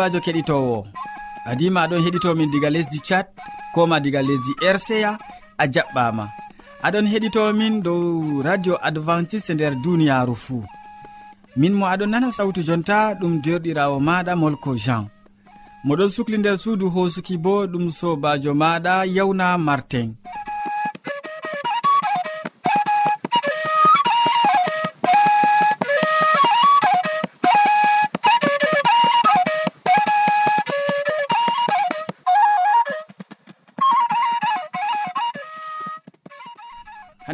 sobajo keɗitowo adima aɗon heɗitomin diga lesdi tchad koma diga lesdi rca a jaɓɓama aɗon heɗitomin dow radio adventiste e nder duniyaru fuu. Min mo aɗon nana sawtu jonta ɗum derɗirawo maɗa molko jean. Moɗon sukli nder suudu hosuki bo ɗum sobajo maɗa yawna martin.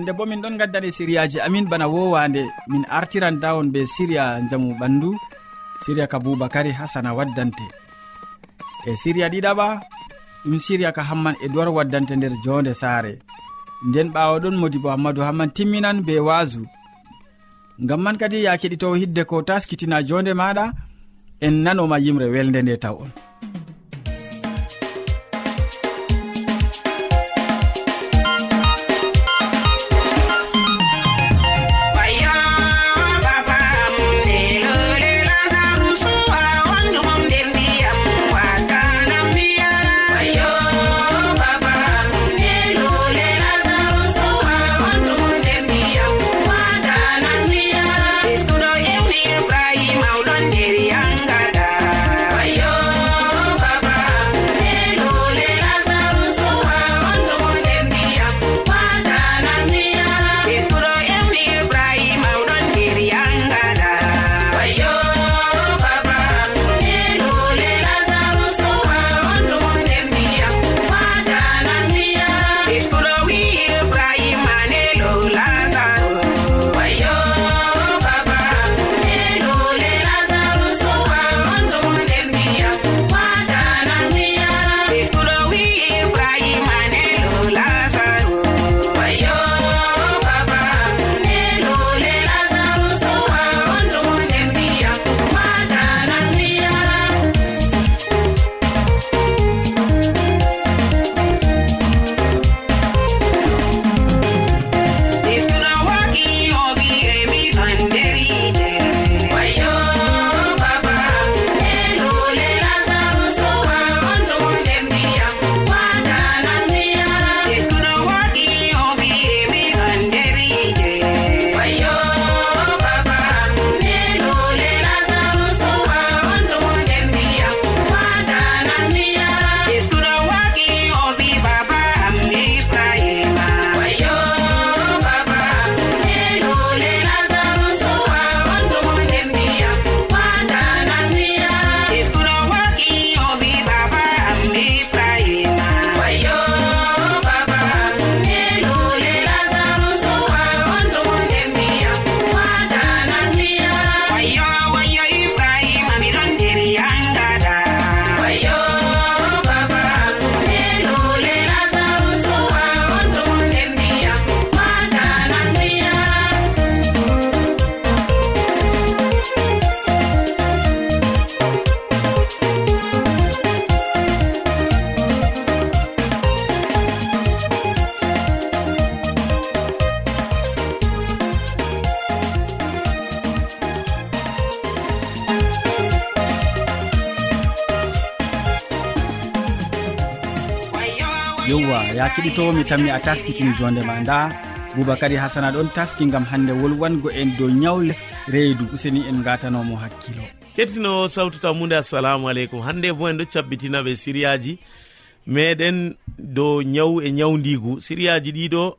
hande bo min ɗon gaddani siriyaji amin bana wowande min artiran dawon be siriya jamu ɓandu siriya ka boubacary hasana waddante. E siriya ɗiɗaɓa ɗum siriya ka hamman e dowar waddante nder jonde saare. Nden ɓawo ɗon modi bo hammadou hamman timminan be waasu. Ngam man kadi ya keɗitowo hidde ko taskitina jonde maɗa en nanoma yimre welde nde taw on. ya keɗitowo mi tammi a taskitini jondema nda boubacary hasana ɗon taski gam hande wolwango en dow ñawle reedu. Useni en gatanomo hakkilo. Kettinowo sawtu tammude assalamu aleykum. Hande bo en ɗo cabbitinaɓe siriyaji meɗen dow ñaw e ñawdigu siriyaji ɗiɗo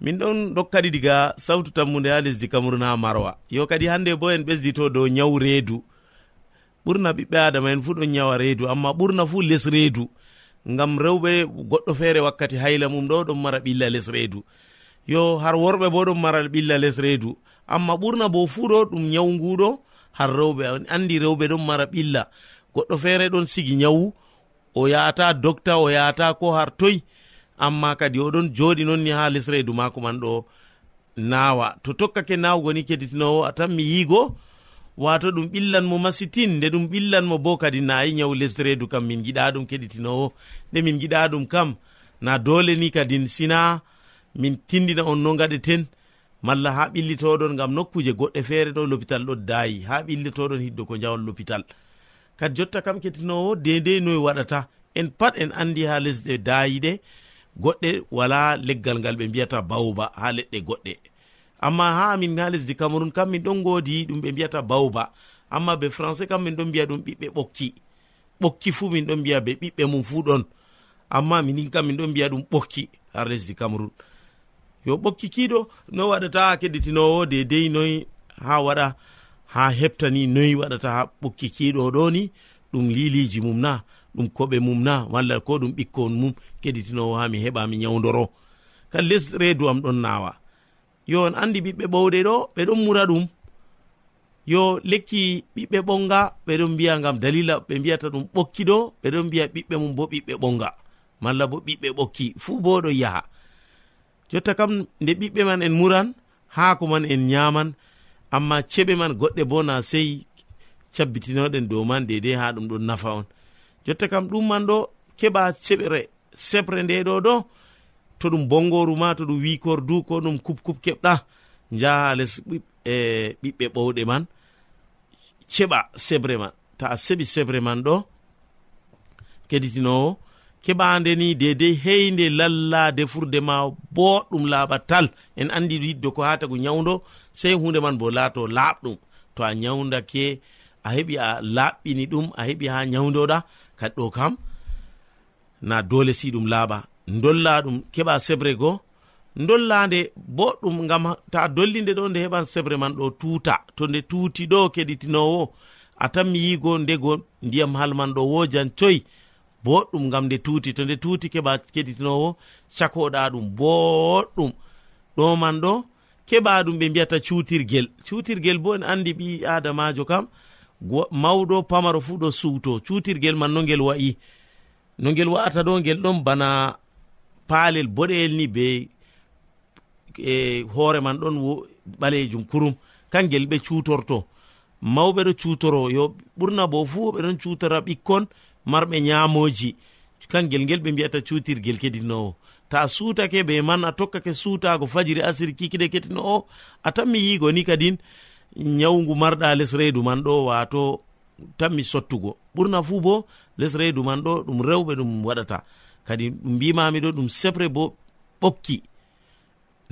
min ɗon ɗokkadi diga sawtu tammude ha lesdi cameron ha marwa. Yo kadi hande bo en ɓesdito dow ñaw reedu. Ɓurna ɓiɓɓe adama en fuu ɗon ñawa reedu amma ɓurna fuu les reedu. ngam rewɓe goɗɗo feere wakkati hayla mum ɗo ɗon mara ɓilla les reedu. Yo har worɓe bo ɗon mara ɓilla les reedu. Amma ɓurna bo fuu ɗo ɗum nyawu nguɗo har rewɓe andi rewɓe ɗon mara ɓilla. Goɗɗo feere ɗon sigi nyawu o yahata docta o yahata ko har toyi amma kadi oɗon joɗi noon ni ha les reedu mako man ɗo nawa to tokkake nawugo ni keɗitinowo a tan mi yiigo wato ɗum ɓillanmo masitin nde ɗum ɓillanmo bo kadi nayi nyawu lesredu kam min giɗa ɗum keɗitinowo nde min giɗa ɗum kam na dole ni kadi sina min tindina on no gaɗeten malla ha ɓillitoɗon gam nokkuje goɗɗe feere ɗo lopital ɗo dayi ha ɓillitoɗon hiddo ko jawol lopital. Kadi jotta kam kettinowo dedei noye waɗata en pat en andi ha lesɗe dayiɗe goɗɗe wala leggal ngal ɓe mbiyata bawba ha leɗɗe goɗɗe. amma ha amin ha lesdi cameron kam min ɗon godi ɗum ɓe mbiyata bawba amma be français kam min ɗon mbiya ɗum ɓiɓɓe ɓokki. Ɓokki fuu min ɗon mbiya be ɓiɓɓe mum fuu ɗon. Amma minin kam min ɗon mbiya ɗum ɓokki har lesdi cameron yo ɓokki kiɗo no waɗata ha keɗitinowo dedei noyi ha waɗa ha heɓtani noyi waɗata ha ɓokki kiɗo ɗo ni ɗum liliji mum na ɗum koɓe mum na walla ko ɗum ɓikkon mum keɗitinowo ha mi heɓa mi nyawdoro kan lesreedu am ɗon nawa. yo on andi ɓiɓɓe ɓowɗe ɗo ɓe ɗon mura ɗum. Yo lekki ɓiɓɓe ɓonga ɓeɗon mbiya ngam dalila ɓe mbiyata ɗum ɓokki ɗo ɓeɗon mbiya ɓiɓɓe mum bo ɓiɓɓe ɓonga. Malla bo ɓiɓɓe ɓokki. Fuu bo ɗon yaha. Jotta kam nde ɓiɓɓe man en muran haako man en nyaman amma ceɓe man goɗɗe bo na sey cabbitinoɗen dow man dedei ha ɗum ɗon nafa on. Jotta kam ɗum man ɗo keɓa ceɓre sebre nde ɗo ɗo to ɗum bongoru ma to ɗum wikor du ko ɗum kupkup keɓɗa jaha les e ɓiɓɓe ɓowɗe man ceɓa sebre man. Ta a seɓi sebre man ɗo keɗitinowo keɓande ni dedei heynde lalla defurde ma boɗɗum laaɓa tal. En andi yiddo ko ha tagu nyawdo sei hunde man bo laato laaɓɗum. To a nyawdake a heɓi a laaɓɓini ɗum a heɓi ha nyawdoɗa kadi ɗo kam na dole si ɗum laaɓa. dolla ɗum keɓa sebre go dollande boɗɗum gam ta dollinde ɗo nde heɓan sebre man ɗo tuta to nde tuti ɗo keɗitinowo a tanmi yigo ndego ndiyam halman ɗo wojan coyi boɗɗum gam nde tuti to nde tuti keɓa keɗitinowo cakoɗa ɗum boɗɗum. Ɗo man ɗo keɓa ɗum ɓe mbiyata cutirguel cutirguel bo en andi ɓi adamajo kam mawɗo pamaro fu ɗo suuto. Cutirguel man no ngel wa'i. No ngel wa'ata ɗo ngel ɗon bana paalel boɗeyel ni be e hoore man ɗon ɓalejum kurum. Kangel ɓe cutorto mawɓe ɗo cutoro yo ɓurna bo fuu ɓe ɗon cutora ɓikkon marɓe nyamoji kangel ngel ɓe mbiyata cutirgel kedinowo ta a suutake be man a tokkake suutago fajiri asiri kikiɗe ketino o a tanmi yigo ni kadin nyawgu marɗa les reedu man ɗo wato tanmi sottugo. Ɓurna fuu bo les reedu man ɗo ɗum rewɓe ɗum waɗata. kadi ɗum mbimami ɗo ɗum sefre bo ɓokki.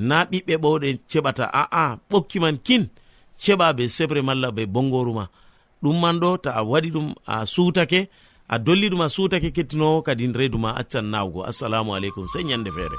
Na ɓiɓɓe ɓowɗe ceɓata aa ɓokki man kin ceɓa be sefre malla be bongoru ma. Ɗum man ɗo ta a waɗi ɗum a suutake a dolli ɗum a suutake kettinowo kadi reedu ma accan nawgo. Assalamu aleykum sey ñande feere.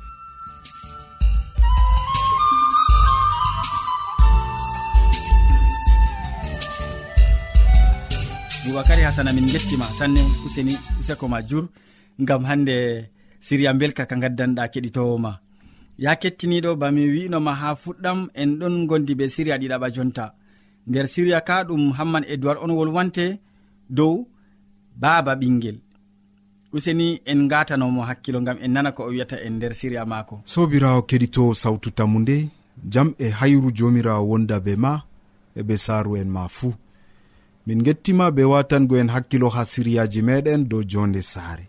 boubacary hasana min gettima sanne useni useko ma jur gam hande siriya belka ka gaddanɗa keɗitowoma ya kettiniɗo bami winoma ha fuɗɗam en ɗon gondi be siriya ɗiɗaɓa jonta. Nder siriya ka ɗum hamman edoird on wolwante dow baaba ɓinguel useni en gatanomo hakkilo gam en nana ko o wiyata en nder siriya mako sobirawo keɗito sawtu tammu nde jam e hayru jomirawo wonda be ma eɓe saaru en ma fuu. min gettima be watango en hakkilo ha siriyaji meɗen dow jonde saare.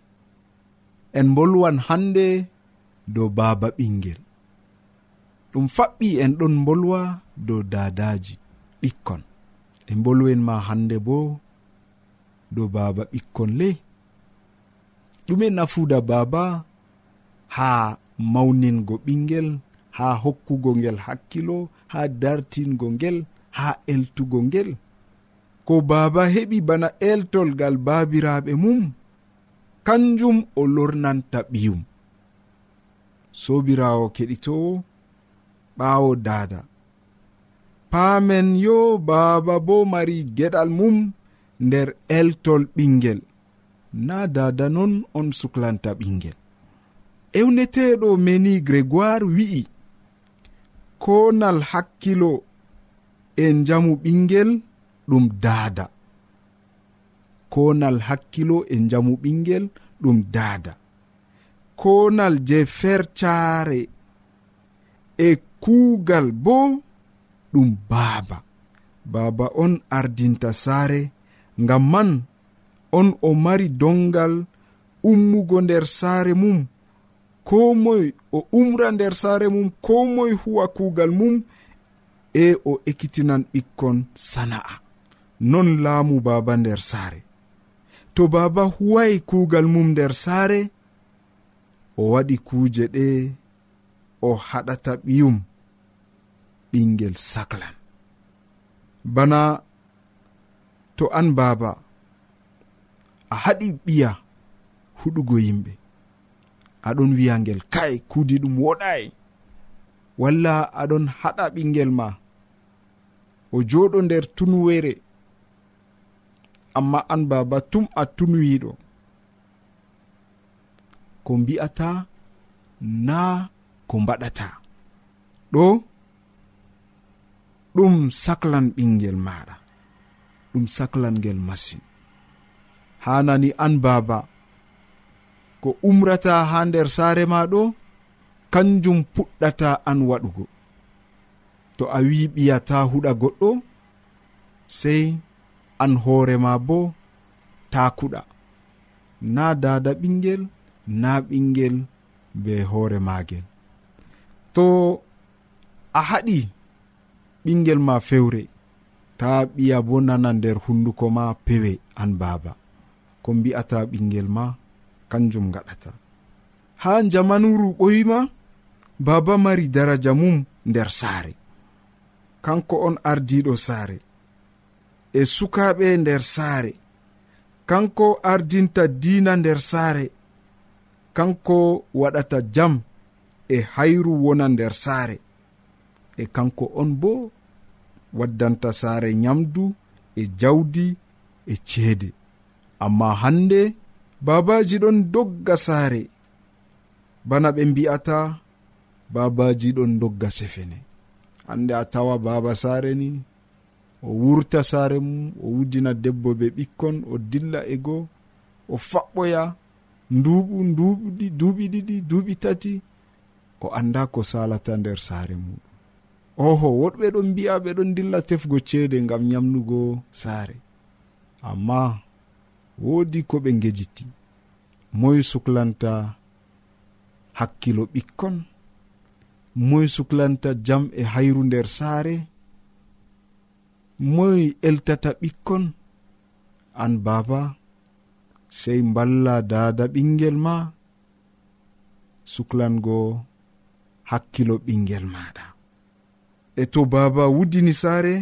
En bolwan hande dow baaba ɓingel. Ɗum faɓɓi en ɗon bolwa dow dadaji ɓikkon. En bolwen ma hande bo dow baaba ɓikkon le. Ɗume nafuda baaba ha mawningo ɓingel ha hokkugo ngel hakkilo ha dartingo ngel ha eltugo ngel. ko baaba heɓi bana eltolgal baabiraaɓe mum kanjum o lornanta ɓiyum. Sobirawo keɗitowo ɓaawo daada paamen yo baaba bo mari geɗal mum nder eltol ɓingel. Na dada non on suklanta ɓingel. Ewneteɗo meni grégoire wi'i konal hakkilo e njamu ɓingel ɗum daada. Konal hakkilo e jamu ɓingel ɗum daada. Konal je fercaare e kuugal bo ɗum baaba. Baaba on ardinta saare ngam man on o mari dongal ummugo nder saare mum ko moy o umra nder saare mum ko moy huwa kuugal mum e o ekkitinan ɓikkon sana'a. non laamu baaba nder saare. To baaba huwayi kuugal mum nder saare o waɗi kuuje ɗe o haɗata ɓiyum ɓingel sahlan bana to an baaba a haɗi ɓiya huɗugo yimɓe. Aɗon wiya ngel kai kuudi ɗum woɗai walla aɗon haɗa ɓingel ma o joɗo nder tunwere amma an baba tum a tumwiɗo ko mbi'ata na ko mbaɗata. Ɗo ɗum saclan ɓingel maɗa ɗum saclan ngel masin. Hanani an baba ko umrata ha nder saare ma ɗo kanjum puɗɗata an waɗugo. To a wi ɓiyata huɗa goɗɗo sey an hoorema bo takuɗa na dada ɓingel na ɓingel be hoore magel to a haɗi ɓingel ma fewre ta ɓiya bo nana nder hunduko ma pewe an baaba. Ko mbi'ata ɓingel ma kanjum gaɗata ha jamanuru ɓoyima baaba mari daraja mum nder saare. Kanko on ardiɗo saare. e sukaɓe nder saare. Kanko ardinta diina nder saare. Kanko waɗata jam e hayru wona nder saare. E kanko on bo waddanta saare nyamdu e jawdi e ceede. Amma hande babaji ɗon dogga saare. Bana ɓe mbi'ata babaji ɗon dogga sefene. Hande a tawa baba saare ni o wurta saare mum o wuddina debbo be ɓikkon o dilla e goo o faɓɓoya nduuɓu nduuɓi duuɓi ɗiɗi duuɓi tati o anda ko salata nder saare muɗum oho woɗɓe ɗon mbi'a ɓe ɗon dilla tefgo ceede ngam yamnugo saare. Amma woodi ko ɓe ngejiti moy suklanta hakkilo ɓikkon moy suklanta jam e hayru nder saare moy eltata ɓikkon? An baba sey mballa dada ɓingel ma? Suklango hakkilo ɓingel maɗa. E to baba wuddini saare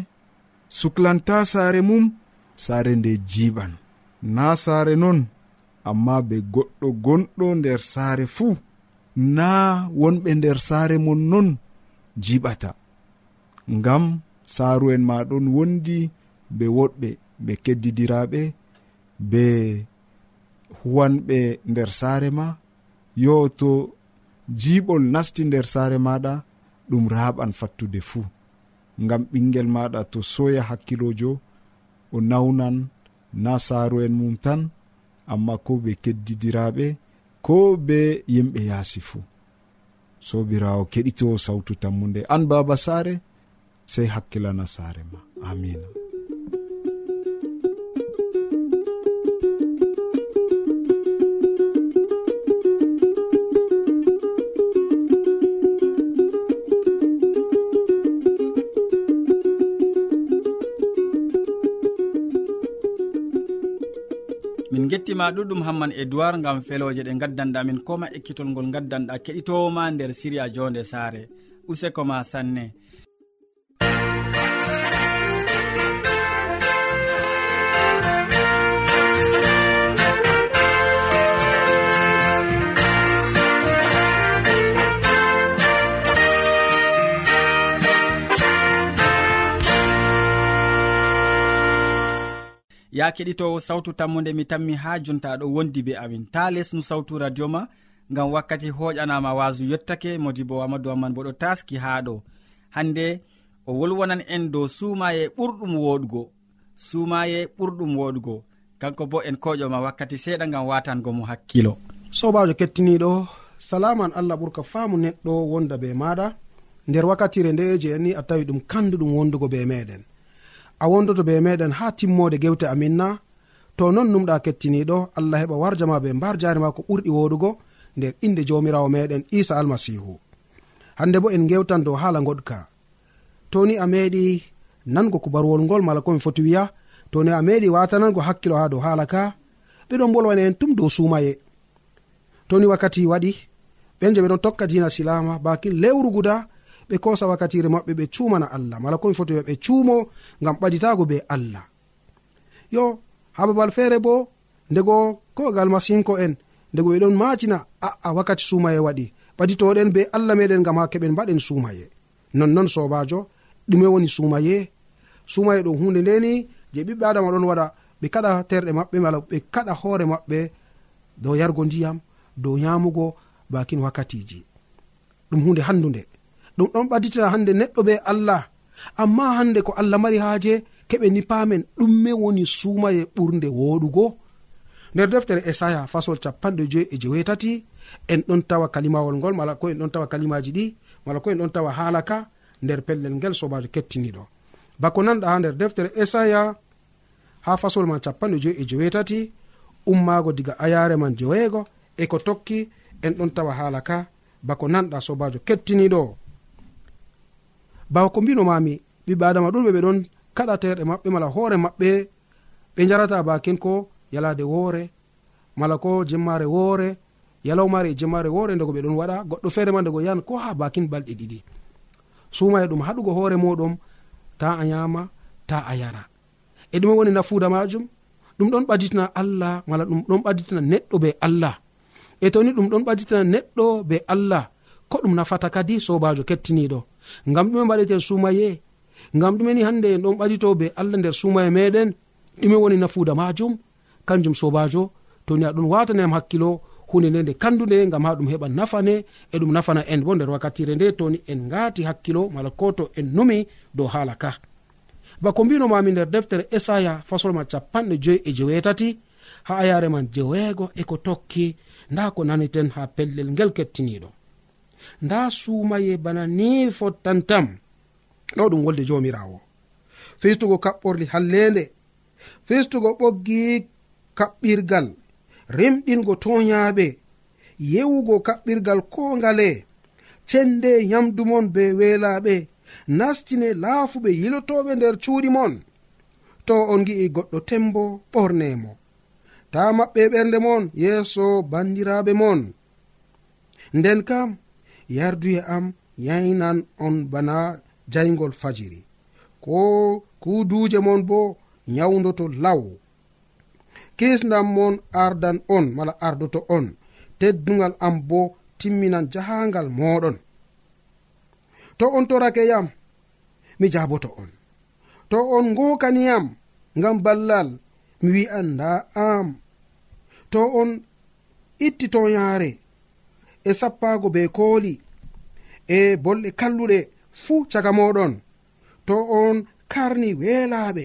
suklanta saare mum saare nde jiɓan na saare non amma be goɗɗo gonɗo nder saare fuu na wonɓe nder saare mon non jiɓata. Ngam saaru en ma ɗon wondi be woɗɓe ɓe keddidiraɓe be huwanɓe nder saare ma. Yo to jiɓol nasti nder saare maɗa ɗum raɓan fattude fuu. Ngam ɓingel maɗa to soya hakkilojo o nawnan na saaru en mum tan amma ko ɓe keddidiraɓe ko be yimɓe yaasi fuu. Sobirawo keɗito sawtu tammude an baba saare sey hakkilana saare ma. Amina. Min gettima ɗuɗɗum hamman edoird gam feloje ɗe gaddanɗamin koma ekkitol ngol gaddanɗa keɗitowoma nder siriya jonde saare. Useko ma sanne. ya keɗitowo sawtu tammude mi tammi ha jonta ɗo wondi be amin. Ta lesnu sawtu radio ma ngam wakkati hoƴanama wasu yettake modi bo amadou amman bo ɗo taski ha ɗo. Hande o wolwonan en dow sumaye ɓurɗum woɗugo. Sumaye ɓurɗum woɗugo. Kanko bo en koƴoma wakkati seeɗa ngam watango mo hakkilo. Sobajo kettiniɗo salaman allah ɓurka faamu neɗɗo wonda be maɗa. Nder wakkatire nde je ni a tawi ɗum kanduɗum wondugo be meɗen. a wondoto be meɗen ha timmode gewte amin na to non numɗa kettiniɗo allah heɓa warjama be mbar jari ma ko ɓurɗi woɗugo nder inde jamirawo meɗen isa almasihu. Hande bo en gewtan dow haala goɗka. Toni a meɗi nango kubarwol ngol mala komi foti wiya toni a meɗi watanango hakkilo ha dow haala ka ɓeɗon bolwana en tum dow sumaye. Toni wakkati waɗi ɓen je ɓeɗon tokka dina silama bakin lewru guda ɓe kosa wakkatire maɓɓe ɓe cumana allah. Mala komi foti wiya ɓe cuumo ngam ɓaditago be allah. Yo ha babal feere bo ndego kogal masinko en ndego ɓeɗon macina a'a wakkati sumaye waɗi. Ɓaditoɗen be allah meɗen gam ha keɓen mbaɗen sumaye nonnon sobajo ɗume woni sumaye sumaye ɗum hunde ndeni je ɓiɓɓe adama ɗon waɗa ɓe kaɗa terɗe maɓɓe mala ɓe kaɗa hoore maɓɓe dow yargo ndiyam dow yamugo bakin wakkatiji. Ɗum hunde handude ɗum ɗon ɓaditina hande neɗɗo be allah. Amma hande ko allah mari haaje keɓe ni paamen ɗumme woni sumaye ɓurde woɗugo nder deftere esaya fasol capanɗe joyi e jewetati en ɗon tawa kalimawol ngol mala ko en ɗon tawa kalimaji ɗi mala ko en ɗon tawa haalaka nder pellel ngel sobajo kettiniɗo. Bako nanɗa ha nder deftere esaya ha fasol man capanɗe joyi e jewetati ummago diga ayare man jeweego e ko tokki en ɗon tawa haalaka bako nanɗa sobajo kettiniɗo. bawa ko mbinomami ɓiɓɓe adama ɗuɗɓe ɓe ɗon kaɗa terɗe maɓɓe mala hoore maɓɓe. Ɓe jarata bakin ko yalade woore mala ko jemmare woore yalawmare e jemmare woore ndego ɓe ɗon waɗa. Goɗɗo feere ma ndego yan ko ha bakin balɗe ɗiɗi. Sumaye ɗum haɗugo hoore muɗum ta a yama ta a yara. E ɗume woni nafuuda majum ɗum ɗon ɓaditina allah mala ɗum ɗon ɓaditina neɗɗo be allah. E toni ɗum ɗon ɓaditina neɗɗo be allah ko ɗum nafata kadi sobajo kettiniɗo ngam ɗume mbaɗeten sumaye ngam ɗumeni hande en ɗon ɓaɗito be allah nder sumaye meɗen. Ɗume woni nafuuda majum kanjum sobajo to ni aɗon wataniyam hakkilo hunde nde nde kandude gam ha ɗum heɓa nafane. E ɗum nafana en bo nder wakkatire nde. Toni en gati hakkilo mala ko to en numi dow haala ka. Bako mbinomami nder deftere esaya fasolma capanɗe joyi e jewetati ha ayare man jeweego eko tokki nda ko naniten ha pellel ngel kettiniɗo nda sumaye bana ni fottantam ɗo ɗum wolde jomirawo fistugo kaɓɓorli hallende fistugo ɓoggi kaɓɓirgal. Remɗingo toyaɓe yewugo kaɓɓirgal ko ngale cende yamdu mon be welaɓe nastine laafuɓe yilotoɓe nder cuuɗi mon. To on gi'i goɗɗo tembo ɓornemo ta maɓɓe ɓernde mon yeeso bandiraɓe mon. Nden kam yarduye am yaynan on bana jaygol fajiri. Ko kuduje mon bo nyawdoto law. Kisdam mon ardan on mala ardoto on. Teddugal am bo timminan jahangal moɗon to on torake yam mi jaboto on. To on ngokaniyam ngam ballal mi wi'an nda am. To on ittito yaare e sappago be kooli. E bolɗe kalluɗe fuu caga moɗon to on karni weelaaɓe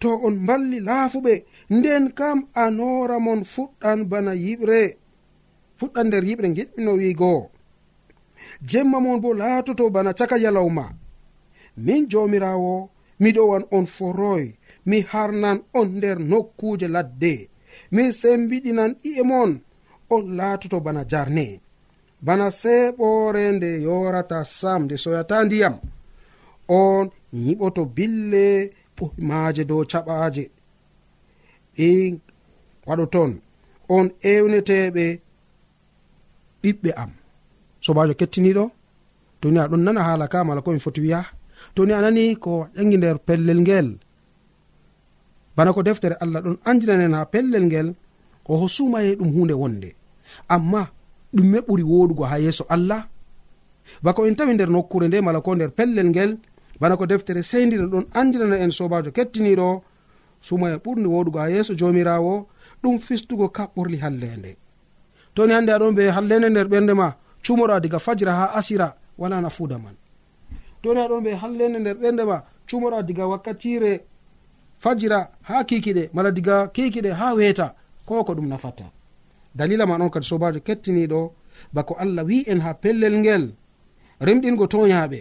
to on mballi laafuɓe nden kam a noora mon fuɗɗan bana yiɓre fuɗɗan nder yiɓre giɗmino wiigoo jemma mon bo laatoto bana caka yalawma. Min jomirawo miɗowan on foroy mi harnan on nder nokkuje ladde. Mi sembiɗinan i'e mon on laatoto bana jarne. bana seɓore nde yorata sam nde soyata ndiyam. On yiɓoto bille maaje dow caɓaje ɗi waɗo toon on ewneteɓe ɓiɓɓe am. Sobajo kettiniɗo toni aɗon nana haala ka mala komi foti wiya toni a nani ko ƴangi nder pellel ngel? Bana ko deftere allah ɗon andinanen ha pellel ngel ko ho sumaye ɗum hunde wonde. Amma ɗume ɓuri woɗugo ha yeeso allah. Bako en tawi nder nokkure nde mala ko nder pellel ngel bana ko deftere seyndira ɗon andinana en sobajo kettiniɗo sumaya e ɓurdi woɗugo ha yeeso jomirawo ɗum fistugo kaɓɓorli hallende. Toni hande aɗon be hallende nder ɓernde ma cumora diga fajira ha asira wala nafuda man. Toni aɗon be hallende nder ɓernde ma cumora diga wakkatire fajira ha kikiɗe mala diga kikiɗe ha weeta ko ko ɗum nafata. dalila ma on kadi sobajo kettiniɗo bako allah wi en ha pellel ngel. Remɗingo toyaɓe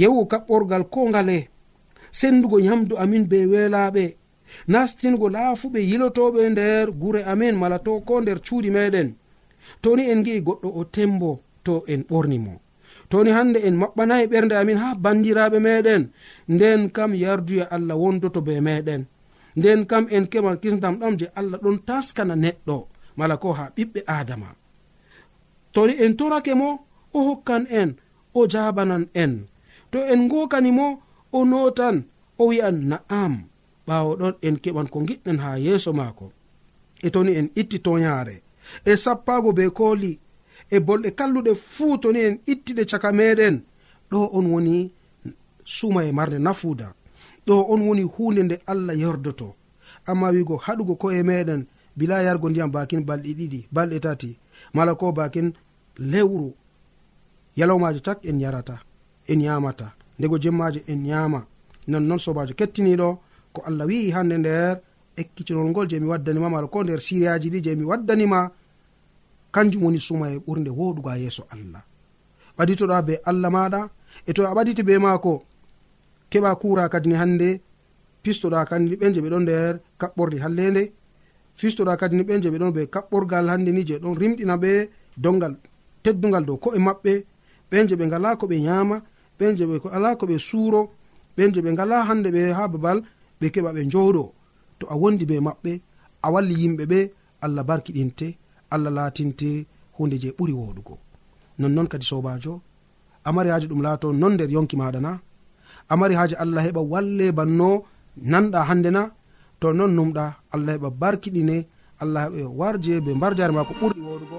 yewgo kaɓɓorgal ko ngale. Sendugo yamdu amin be welaɓe. Nastingo laafuɓe yilotoɓe nder gure amin mala to ko nder cuuɗi meɗen. Toni en gi'i goɗɗo o tembo to en ɓornimo toni hande en maɓɓanayi ɓernde amin ha bandiraɓe meɗen. Nden kam yarduya allah wondoto be meɗen. Nden kam en kemal kisdam ɗam je allah ɗon taskana neɗɗo. mala ko ha ɓiɓɓe adama. Toni en torake mo o hokkan en o jabanan en. To en gokani mo o notan o wi'an na'am. Ɓawo ɗon en keɓan ko giɗɗen ha yeeso maako. E toni en itti toyare e sappago be kooli e bolɗe kalluɗe fuu toni en ittiɗe caka meɗen ɗo on woni suma e marde nafuuda. Ɗo on woni hunde nde allah yordoto amma wigo haɗugo ko'e meɗen bila yargo ndiyam bakin balɗe ɗiɗi balɗe tati. Mala ko bakin lewru. Yalawmajo tak en yarata en yamata ndego jemmajo en yama nonnon sobajo kettiniɗo ko allah wi'i hande nder ekkitinol ngol je mi waddanima mala ko nder siriyaji ɗi je mi waddanima kanjum woni sumaye ɓurde woɗugo ha yeeso allah. Ɓaditoɗa be allah maɗa e to a ɓaditi be maako keɓa kura kadini hande pistoɗa kadini ɓen je ɓe ɗon nder kaɓɓorli hallende fistoɗa kadi ni ɓen je ɓe ɗon ɓe kaɓɓorgal hande ni je ɗon rimɗina ɓe dongal teddugal dow ko'e maɓɓe. Ɓen je ɓe ngala ko ɓe yama ɓen je ɓe ala ko ɓe suuro ɓen je ɓe ngala hande ɓe ha babal ɓe keɓa ɓe jooɗo to a wondi be maɓɓe a walli yimɓe ɓe allah barkiɗinte allah latinte hunde je ɓuri woɗugo nonnon kadi sobajo amari haji ɗum laato non nder yonki maɗa na amari haji allah heɓa walle banno nanɗa hande na to non numɗa allah heɓa barkiɗine allah heɓe warje be mbar jare ma ko ɓurɗi woɗugo.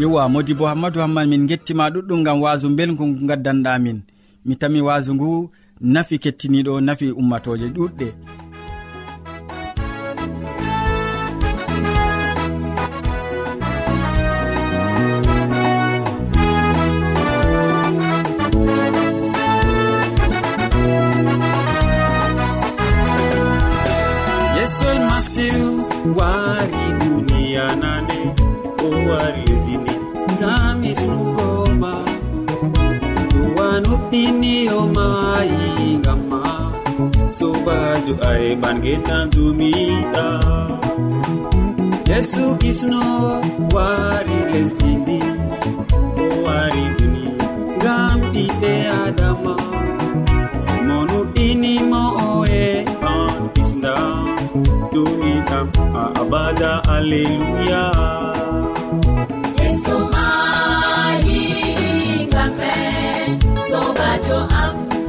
yewa modi bo hammadou hamman min gettima ɗuɗɗum gam wasu belgu ngu gaddanɗamin mi tami wasu ngu nafi kettiniɗo nafi ummatoje ɗuɗɗe. mayi ngam sobajo ayman gendan dumiɗa yesu kisno wari lesdindi o wari duni ngam ɓiɓɓe adama monuɗinimo oe an kisda dumi a abada alleluya. am.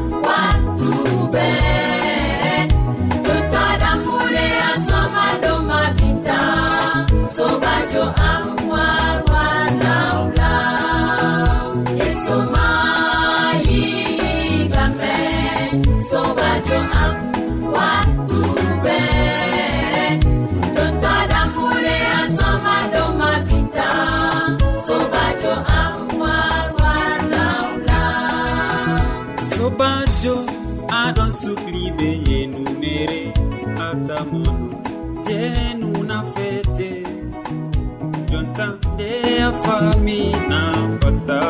yafamina fata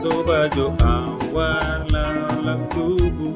sobajo an wala labdubu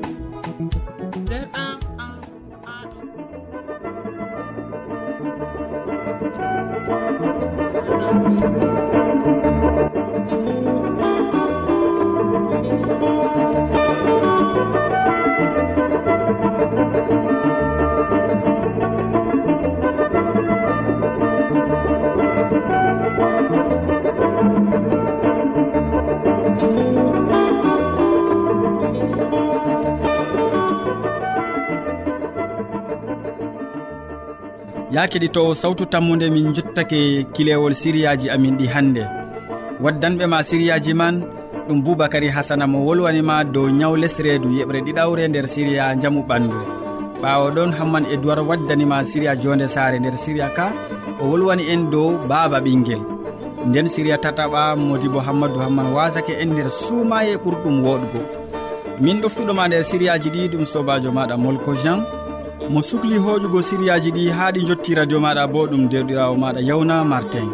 ya keɗitowo sawtu tammude min jottake kilewol siriyaji amin ɗi hannde. Waddanɓe ma siriyaji man ɗum boubacary hasana mo wolwanima dow nyaw lesreedu yeɓre ɗiɗawre nder siriya jamu ɓandu. Ɓawo ɗon hamman e duwar waddanima siriya jonde saare nder siriya ka o wolwani en dow baaba ɓinguel nden siriya tataɓa modi bo hammadou hamman wasake en nder suumaye ɓurɗum woɗugo. Min ɗoftuɗoma nder siriyaji ɗi ɗum sobajo maɗa molko jean. mo sukli hoƴugo siriyaji ɗi haa ɗi jotti radio maɗa bo ɗum derɗirawo maɗa yawna martin.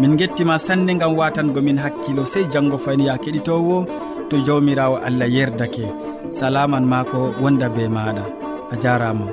Min gettima sanne gam watango min hakkilo sey janggo fayni ya keɗitowo to jawmirawo allah yerdake. Salaman ma ko wonda be maɗa a jarama